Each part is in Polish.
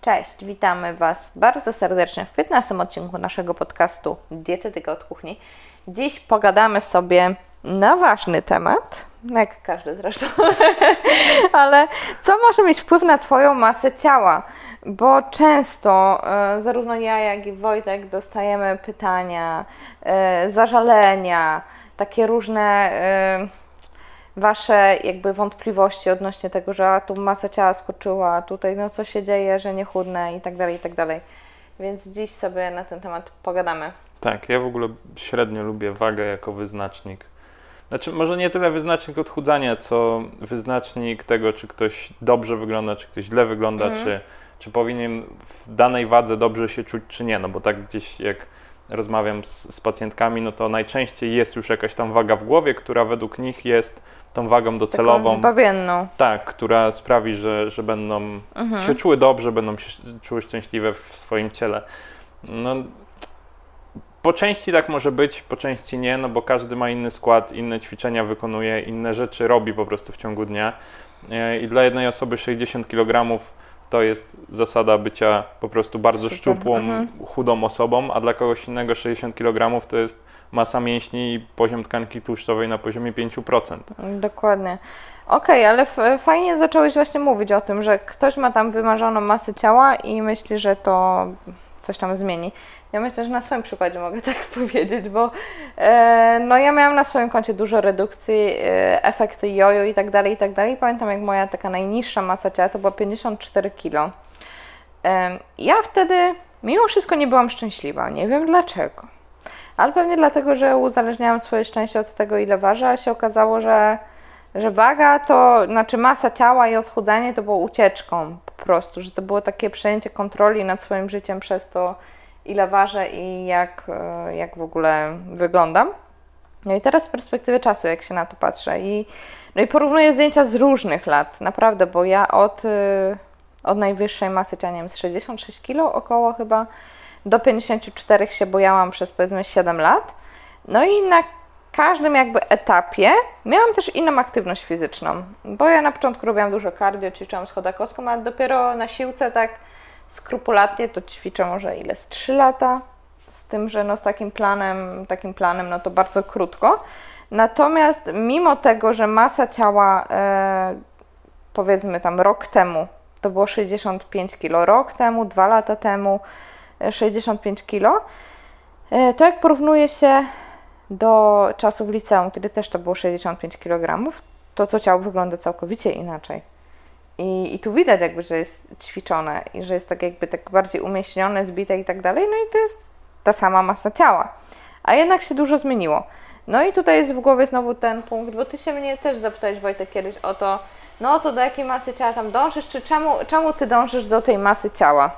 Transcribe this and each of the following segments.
Cześć, witamy Was bardzo serdecznie w 15 odcinku naszego podcastu Dietetyka od Kuchni. Dziś pogadamy sobie na ważny temat, jak każdy zresztą, ale co może mieć wpływ na Twoją masę ciała? Bo często e, zarówno ja, jak i Wojtek dostajemy pytania, e, zażalenia, takie różne e, Wasze jakby wątpliwości odnośnie tego, że a, tu masa ciała skoczyła, tutaj no co się dzieje, że nie chudnę i tak dalej, i tak dalej. Więc dziś sobie na ten temat pogadamy. Tak, ja w ogóle średnio lubię wagę jako wyznacznik. Znaczy, może nie tyle wyznacznik odchudzania, co wyznacznik tego, czy ktoś dobrze wygląda, czy ktoś źle wygląda, mm. czy, czy powinien w danej wadze dobrze się czuć, czy nie. No bo tak gdzieś jak rozmawiam z, z pacjentkami, no to najczęściej jest już jakaś tam waga w głowie, która według nich jest tą wagą docelową. Taką zbawienną. Tak, która sprawi, że, że będą mhm. się czuły dobrze, będą się czuły szczęśliwe w swoim ciele. No, po części tak może być, po części nie, no bo każdy ma inny skład, inne ćwiczenia wykonuje, inne rzeczy robi po prostu w ciągu dnia. E, I dla jednej osoby 60 kg to jest zasada bycia po prostu bardzo Super. szczupłą, mhm. chudą osobą, a dla kogoś innego 60 kg to jest masa mięśni i poziom tkanki tłuszczowej na poziomie 5%. Dokładnie. Okej, okay, ale fajnie zacząłeś właśnie mówić o tym, że ktoś ma tam wymarzoną masę ciała i myśli, że to coś tam zmieni. Ja myślę, że na swoim przykładzie mogę tak powiedzieć, bo e, no ja miałam na swoim koncie dużo redukcji, e, efekty jojo i tak dalej, i tak dalej. Pamiętam, jak moja taka najniższa masa ciała to była 54 kg. E, ja wtedy mimo wszystko nie byłam szczęśliwa. Nie wiem dlaczego. Ale pewnie dlatego, że uzależniałam swoje szczęście od tego, ile ważę, a się okazało, że, że waga to, znaczy masa ciała i odchudzanie to było ucieczką po prostu, że to było takie przejęcie kontroli nad swoim życiem przez to, ile ważę i jak, e, jak w ogóle wyglądam. No i teraz z perspektywy czasu, jak się na to patrzę i, no i porównuję zdjęcia z różnych lat, naprawdę, bo ja od, e, od najwyższej masy ciała, z 66 kg około chyba, do 54 się bojałam przez powiedzmy 7 lat. No i na każdym jakby etapie miałam też inną aktywność fizyczną, bo ja na początku robiłam dużo cardio, ćwiczyłam schodakowską, a dopiero na siłce tak skrupulatnie to ćwiczę może ile z 3 lata, z tym, że no z takim planem, takim planem no to bardzo krótko. Natomiast mimo tego, że masa ciała e, powiedzmy tam rok temu to było 65 kg, rok temu, dwa lata temu 65 kg, e, to jak porównuje się do czasów liceum, kiedy też to było 65 kg, to to ciało wygląda całkowicie inaczej. I, I tu widać jakby, że jest ćwiczone i że jest tak jakby tak bardziej umieśnione, zbite i tak dalej, no i to jest ta sama masa ciała. A jednak się dużo zmieniło. No i tutaj jest w głowie znowu ten punkt, bo Ty się mnie też zapytałeś Wojtek kiedyś o to, no to do jakiej masy ciała tam dążysz, czy czemu, czemu Ty dążysz do tej masy ciała?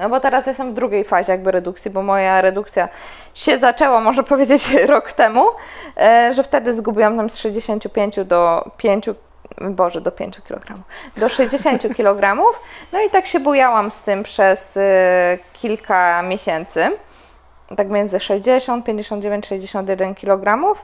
No bo teraz jestem w drugiej fazie jakby redukcji, bo moja redukcja się zaczęła, może powiedzieć, rok temu, e, że wtedy zgubiłam tam z 65 do 5 Boże, do 5 kg, do 60 kg. No i tak się bujałam z tym przez y, kilka miesięcy, tak między 60, 59, 61 kg,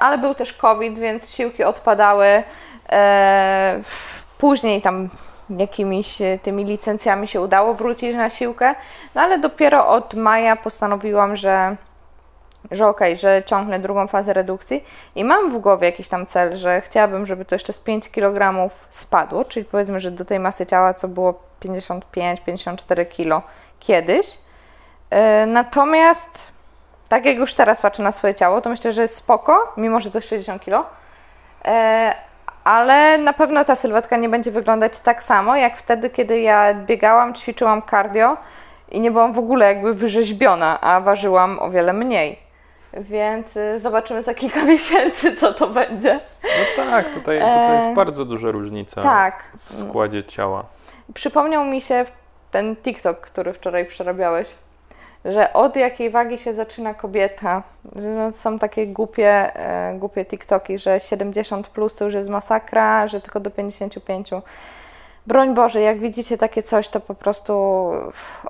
ale był też COVID, więc siłki odpadały. Y, później tam jakimiś tymi licencjami się udało wrócić na siłkę, no ale dopiero od maja postanowiłam, że że okej, okay, że ciągnę drugą fazę redukcji i mam w głowie jakiś tam cel, że chciałabym, żeby to jeszcze z 5 kg spadło, czyli powiedzmy, że do tej masy ciała, co było 55-54 kg kiedyś. E, natomiast tak jak już teraz patrzę na swoje ciało, to myślę, że jest spoko, mimo że to jest 60 kg, e, ale na pewno ta sylwetka nie będzie wyglądać tak samo, jak wtedy, kiedy ja biegałam, ćwiczyłam cardio i nie byłam w ogóle jakby wyrzeźbiona, a ważyłam o wiele mniej więc y, zobaczymy za kilka miesięcy, co to będzie. No tak, tutaj, tutaj jest e, bardzo duża różnica tak. w składzie ciała. Przypomniał mi się ten TikTok, który wczoraj przerabiałeś, że od jakiej wagi się zaczyna kobieta. Że no, są takie głupie, e, głupie TikToki, że 70 plus to już jest masakra, że tylko do 55 broń Boże, jak widzicie takie coś, to po prostu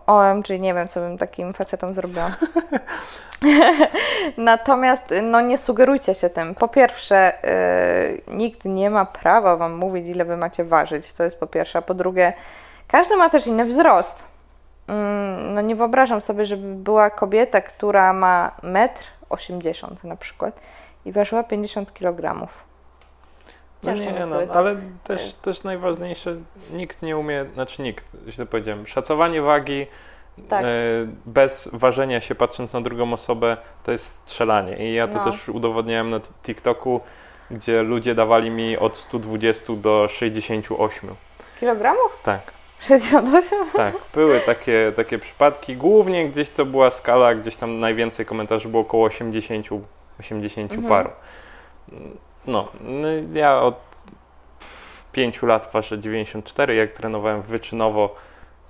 OMG, nie wiem, co bym takim facetom zrobiła. Natomiast no nie sugerujcie się tym. Po pierwsze, yy, nikt nie ma prawa Wam mówić, ile Wy macie ważyć. To jest po pierwsze. A po drugie, każdy ma też inny wzrost. Mm, No nie wyobrażam sobie, żeby była kobieta, która ma 1,80 m na przykład i ważyła 50 kg. No nie, no, sobie ale też, też najważniejsze, nikt nie umie, znaczy nikt, źle powiedziałem, szacowanie wagi Tak. e, bez ważenia się, patrząc na drugą osobę, to jest strzelanie. I ja to No. też udowodniałem na TikToku, gdzie ludzie dawali mi od 120 do 68. Kilogramów? Tak, 68? tak. Były takie, takie przypadki. Głównie gdzieś to była skala, gdzieś tam najwięcej komentarzy było około 80, 80 Mhm. paru. No, no, ja od 5 lat ważę 94, jak trenowałem wyczynowo,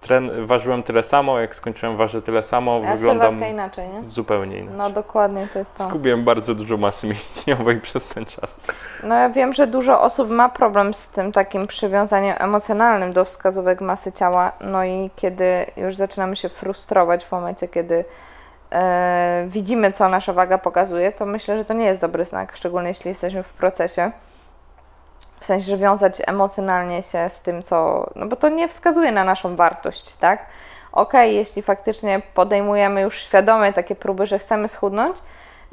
tren, ważyłem tyle samo, jak skończyłem ważę tyle samo, A wyglądam inaczej, nie? zupełnie inaczej. No dokładnie, to jest to. Zgubiłem bardzo dużo masy mięśniowej przez ten czas. No ja wiem, że dużo osób ma problem z tym takim przywiązaniem emocjonalnym do wskazówek masy ciała, no i kiedy już zaczynamy się frustrować w momencie, kiedy e, widzimy, co nasza waga pokazuje, to myślę, że to nie jest dobry znak, szczególnie jeśli jesteśmy w procesie. W sensie, że wiązać emocjonalnie się z tym, co. No bo to nie wskazuje na naszą wartość, tak? Okej, jeśli faktycznie podejmujemy już świadomie takie próby, że chcemy schudnąć,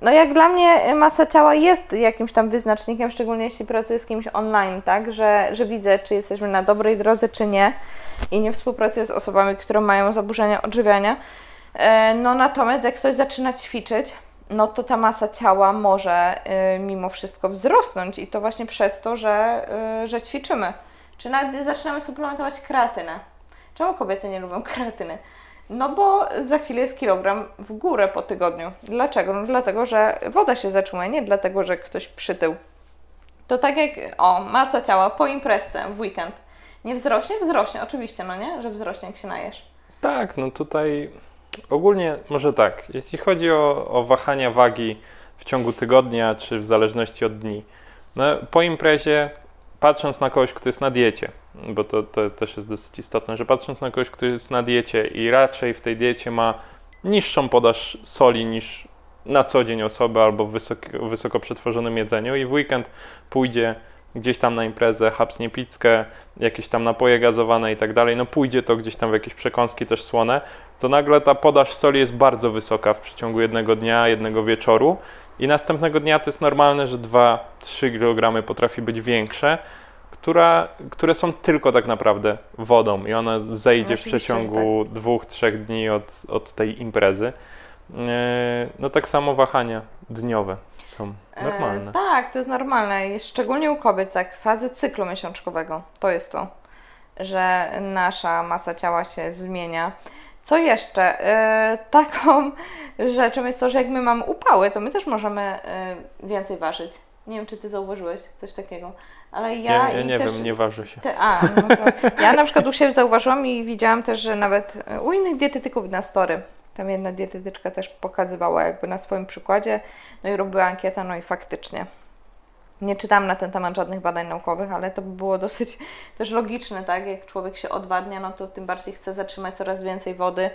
no jak dla mnie masa ciała jest jakimś tam wyznacznikiem, szczególnie jeśli pracuję z kimś online, tak, że, że widzę, czy jesteśmy na dobrej drodze, czy nie i nie współpracuję z osobami, które mają zaburzenia odżywiania. E, No natomiast jak ktoś zaczyna ćwiczyć, no to ta masa ciała może y, mimo wszystko wzrosnąć i to właśnie przez to, że, y, że ćwiczymy. Czy nawet zaczynamy suplementować kreatynę. Czemu kobiety nie lubią kreatyny? No bo za chwilę jest kilogram w górę po tygodniu. Dlaczego? No dlatego, że woda się zatrzymuje, nie dlatego, że ktoś przytył. To tak jak, o, masa ciała po imprezce w weekend. Nie wzrośnie? Wzrośnie, oczywiście, no nie? Że wzrośnie, jak się najesz. Tak, no tutaj ogólnie może tak, jeśli chodzi o, o wahania wagi w ciągu tygodnia, czy w zależności od dni, no, po imprezie, patrząc na kogoś, kto jest na diecie, bo to, to też jest dosyć istotne, że patrząc na kogoś, kto jest na diecie i raczej w tej diecie ma niższą podaż soli niż na co dzień osoby albo w wysoko, wysoko przetworzonym jedzeniu i w weekend pójdzie gdzieś tam na imprezę, hapsnie pizzkę, jakieś tam napoje gazowane i tak dalej, no pójdzie to gdzieś tam w jakieś przekąski też słone, to nagle ta podaż soli jest bardzo wysoka w przeciągu jednego dnia, jednego wieczoru. I następnego dnia to jest normalne, że 2-3 kg potrafi być większe, która, które są tylko tak naprawdę wodą i ona zejdzie w Oczywiście, przeciągu dwóch, trzech dni od, od tej imprezy. Yy, No tak samo wahania dniowe są normalne. E, tak, to jest normalne. Szczególnie u kobiet, tak, fazy cyklu miesiączkowego. To jest to, że nasza masa ciała się zmienia. Co jeszcze? E, taką rzeczą jest to, że jak my mamy upały, to my też możemy e, więcej ważyć. Nie wiem, czy ty zauważyłeś coś takiego, ale ja. Ja, ja nie też, wiem, nie ważę się. A, no ja na przykład u siebie zauważyłam i widziałam też, że nawet e, u innych dietetyków na story, tam jedna dietetyczka też pokazywała jakby na swoim przykładzie, no i robiła ankietę, no i faktycznie. Nie czytałam na ten temat żadnych badań naukowych, ale to by było dosyć też logiczne, tak? Jak człowiek się odwadnia, no to tym bardziej chce zatrzymać coraz więcej wody,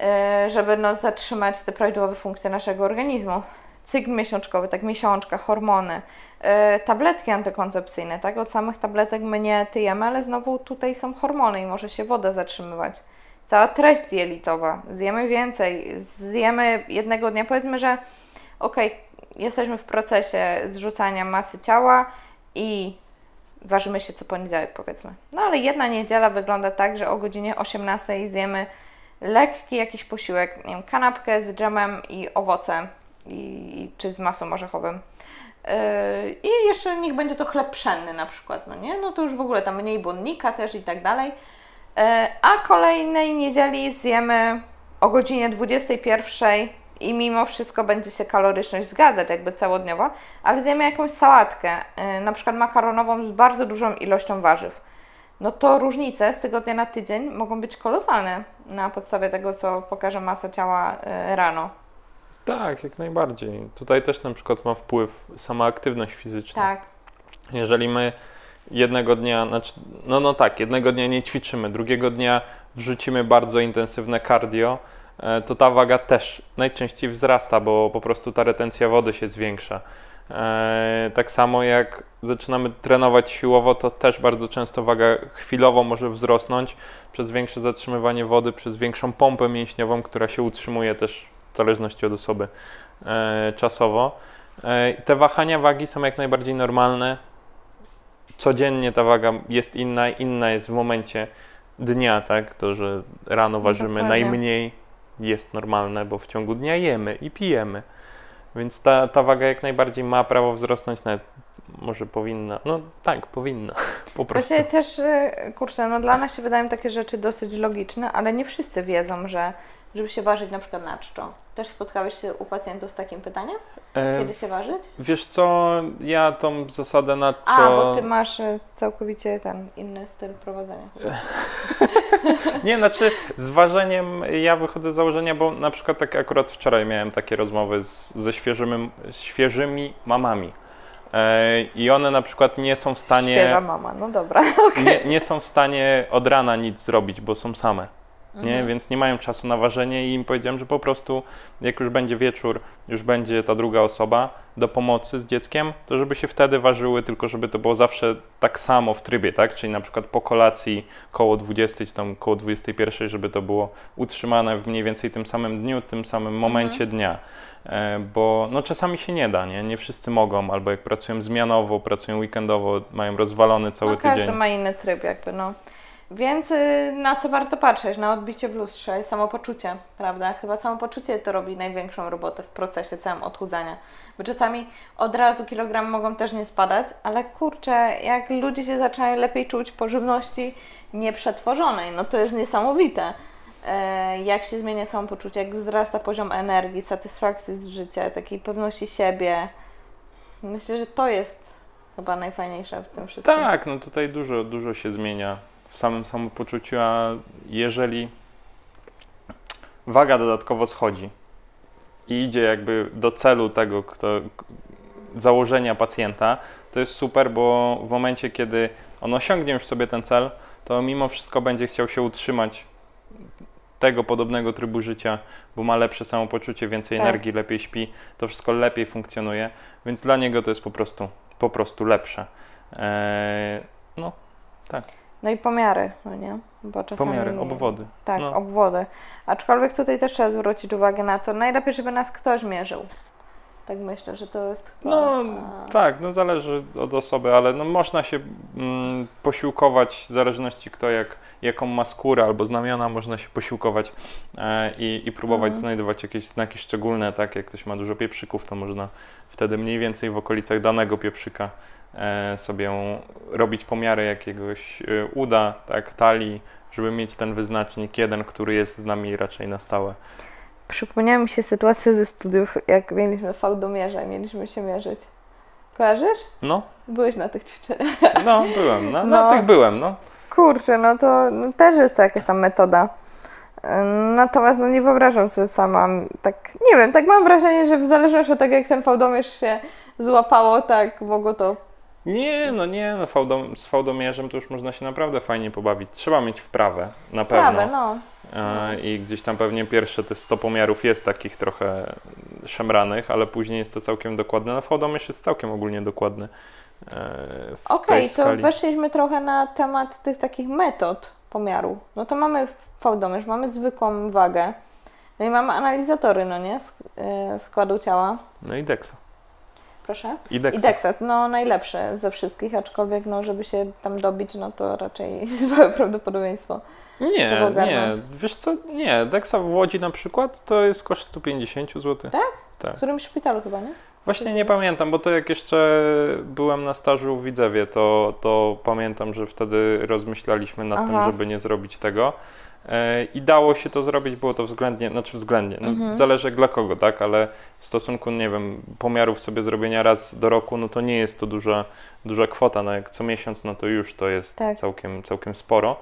e, żeby no, zatrzymać te prawidłowe funkcje naszego organizmu. Cykl miesiączkowy, tak miesiączka, hormony, e, tabletki antykoncepcyjne, tak? Od samych tabletek my nie tyjemy, ale znowu tutaj są hormony i może się woda zatrzymywać. Cała treść dielitowa, zjemy więcej, zjemy jednego dnia, powiedzmy, że okej, jesteśmy w procesie zrzucania masy ciała i ważymy się co poniedziałek, powiedzmy. No ale jedna niedziela wygląda tak, że o godzinie 18 zjemy lekki jakiś posiłek, nie wiem, kanapkę z dżemem i owocem, i, czy z masą orzechowym. Yy, I jeszcze niech będzie to chleb pszenny na przykład, no nie? No to już w ogóle tam mniej błonnika też i tak dalej. Yy, A kolejnej niedzieli zjemy o godzinie 21 i mimo wszystko będzie się kaloryczność zgadzać, jakby całodniowo, ale zjemy jakąś sałatkę, yy, na przykład makaronową z bardzo dużą ilością warzyw. No to różnice z tygodnia na tydzień mogą być kolosalne na podstawie tego, co pokaże masa ciała yy, rano. Tak, jak najbardziej. Tutaj też na przykład ma wpływ sama aktywność fizyczna. Tak. Jeżeli my jednego dnia, znaczy, no, no tak, jednego dnia nie ćwiczymy, drugiego dnia wrzucimy bardzo intensywne cardio, e, to ta waga też najczęściej wzrasta, bo po prostu ta retencja wody się zwiększa. E, tak samo jak zaczynamy trenować siłowo, to też bardzo często waga chwilowo może wzrosnąć przez większe zatrzymywanie wody, przez większą pompę mięśniową, która się utrzymuje też w zależności od osoby e, czasowo. Te wahania wagi są jak najbardziej normalne. Codziennie ta waga jest inna, inna jest w momencie dnia, tak? To, że rano ważymy Dokładnie. najmniej jest normalne, bo w ciągu dnia jemy i pijemy. Więc ta, ta waga jak najbardziej ma prawo wzrosnąć, nawet może powinna. No tak, powinna. Po prostu. Właśnie też, y, kurczę, no dla nas się wydają takie rzeczy dosyć logiczne, ale nie wszyscy wiedzą, że żeby się ważyć na przykład na czczo. Też spotkałeś się u pacjentów z takim pytaniem? E, Kiedy się ważyć? wiesz co, ja tą zasadę na A, co... bo ty masz y, całkowicie ten inny styl prowadzenia. Nie, znaczy z ważeniem ja wychodzę z założenia, bo na przykład tak akurat wczoraj miałem takie rozmowy z, ze świeżymi, świeżymi mamami. E, I one na przykład nie są w stanie. Świeża mama, no dobra. nie, nie są w stanie od rana nic zrobić, bo są same. Nie? Mhm. Więc nie mają czasu na ważenie i im powiedziałem, że po prostu jak już będzie wieczór, już będzie ta druga osoba do pomocy z dzieckiem, to żeby się wtedy ważyły, tylko żeby to było zawsze tak samo w trybie, tak? Czyli na przykład po kolacji koło 20 czy tam koło 21, żeby to było utrzymane w mniej więcej tym samym dniu, tym samym momencie dnia. E, Bo no, czasami się nie da, nie? Nie wszyscy mogą, albo jak pracują zmianowo, pracują weekendowo, mają rozwalony cały no, każdy tydzień. ma inny tryb jakby, no. Więc y, na co warto patrzeć? Na odbicie w lustrze i samopoczucie, prawda? Chyba samopoczucie to robi największą robotę w procesie całym odchudzania. Bo czasami od razu kilogramy mogą też nie spadać, ale kurczę, jak ludzie się zaczynają lepiej czuć po żywności nieprzetworzonej, no to jest niesamowite. E, Jak się zmienia samopoczucie, jak wzrasta poziom energii, satysfakcji z życia, takiej pewności siebie. Myślę, że to jest chyba najfajniejsze w tym wszystkim. Tak, no tutaj dużo, dużo się zmienia w samym samopoczuciu, a jeżeli waga dodatkowo schodzi i idzie jakby do celu tego, kto, założenia pacjenta, to jest super, bo w momencie, kiedy on osiągnie już sobie ten cel, to mimo wszystko będzie chciał się utrzymać tego podobnego trybu życia, bo ma lepsze samopoczucie, więcej Tak. energii, lepiej śpi, to wszystko lepiej funkcjonuje, więc dla niego to jest po prostu, po prostu lepsze. Eee, no, tak, No i pomiary, no nie? Bo czasami... pomiary, obwody. Tak, no. obwody. Aczkolwiek tutaj też trzeba zwrócić uwagę na to, najlepiej, żeby nas ktoś mierzył. Tak myślę, że to jest chyba... No a, tak, no zależy od osoby, ale no można się mm, posiłkować w zależności kto jak, jaką ma skórę albo znamiona, można się posiłkować e, i, i próbować Mhm. znajdować jakieś znaki szczególne, tak jak ktoś ma dużo pieprzyków, to można wtedy mniej więcej w okolicach danego pieprzyka sobie robić pomiary jakiegoś e, uda, tak, talii, żeby mieć ten wyznacznik jeden, który jest z nami raczej na stałe. Przypomniała mi się sytuacja ze studiów, jak mieliśmy fałdomierze, mieliśmy się mierzyć. Kojarzysz? No, Byłeś na tych ćwiczeniach. no byłem, na, na No. tych byłem, no. Kurczę, no to no, też jest to jakaś tam metoda. Natomiast no nie wyobrażam sobie sama, tak, nie wiem, tak mam wrażenie, że w zależności od tego, jak ten fałdomierz się złapało, tak mogło to Nie, no nie, no fałdom, z fałdomierzem to już można się naprawdę fajnie pobawić. Trzeba mieć wprawę, na pewno. prawe, no. E, I gdzieś tam pewnie pierwsze te 100 pomiarów jest takich trochę szemranych, ale później jest to całkiem dokładne. No fałdomierz jest całkiem ogólnie dokładny. e, w Okej, tej to skali. weszliśmy trochę na temat tych takich metod pomiaru. No to mamy fałdomierz, mamy zwykłą wagę, no i mamy analizatory, no nie, Sk- y, składu ciała. No i Dexa. Proszę. I I Dexa. Dexat, no najlepszy ze wszystkich, aczkolwiek no żeby się tam dobić, no to raczej jest małe prawdopodobieństwo. Nie, nie, wiesz co, nie, Dexa w Łodzi na przykład to jest koszt 150 zł. Tak? Tak. W którymś szpitalu chyba, nie? Właśnie nie pamiętam, bo to jak jeszcze byłem na stażu w Widzewie, to, to pamiętam, że wtedy rozmyślaliśmy nad tym, Aha. żeby nie zrobić tego. E, I dało się to zrobić, było to względnie, znaczy względnie, no, Mhm. zależy jak dla kogo, tak, ale w stosunku, nie wiem, pomiarów sobie zrobienia raz do roku, no to nie jest to duża, duża kwota, no jak co miesiąc, no to już to jest Tak. całkiem, całkiem sporo.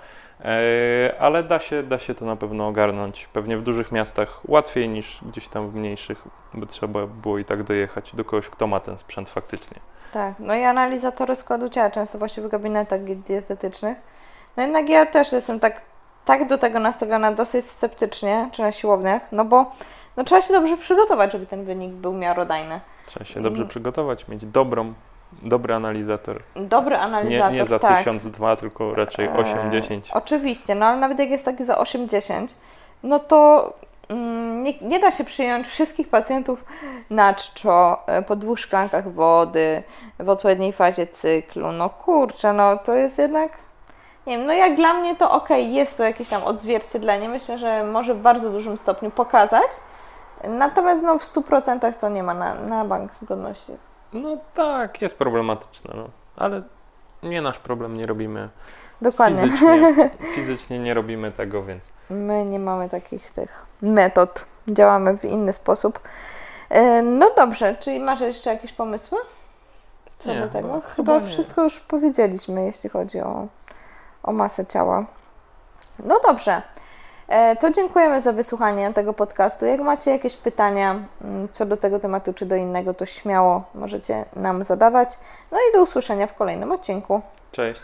E, Ale da się, da się to na pewno ogarnąć. Pewnie w dużych miastach łatwiej niż gdzieś tam w mniejszych, by trzeba było i tak dojechać do kogoś, kto ma ten sprzęt faktycznie. Tak, no i analizatory składu ciała, często właśnie w gabinetach dietetycznych. No jednak ja też jestem tak, tak do tego nastawiona dosyć sceptycznie, czy na siłowniach, no bo no trzeba się dobrze przygotować, żeby ten wynik był miarodajny. Trzeba się dobrze Mm. przygotować, mieć dobrą, dobry analizator. Dobry Nie, analizator, nie za tak. 1002, tylko raczej Eee, 8-10. Oczywiście, no ale nawet jak jest taki za 8-10, no to mm, nie, nie da się przyjąć wszystkich pacjentów na czczo, e, po dwóch szklankach wody, w odpowiedniej fazie cyklu. No kurczę, no to jest jednak, nie wiem, no jak dla mnie to okej, jest to jakieś tam odzwierciedlenie, myślę, że może w bardzo dużym stopniu pokazać, natomiast no w 100% to nie ma na, na bank zgodności. No tak, jest problematyczne, no. ale nie nasz problem, nie robimy Dokładnie. fizycznie, fizycznie nie robimy tego, więc My nie mamy takich tych metod. Działamy w inny sposób. E, No dobrze, czyli masz jeszcze jakieś pomysły? Co Nie, do tego? chyba- Chyba, wszystko już powiedzieliśmy, jeśli chodzi o, o masę ciała. No dobrze. E, To dziękujemy za wysłuchanie tego podcastu. Jak macie jakieś pytania mm, co do tego tematu czy do innego, to śmiało możecie nam zadawać. No i do usłyszenia w kolejnym odcinku. cześć.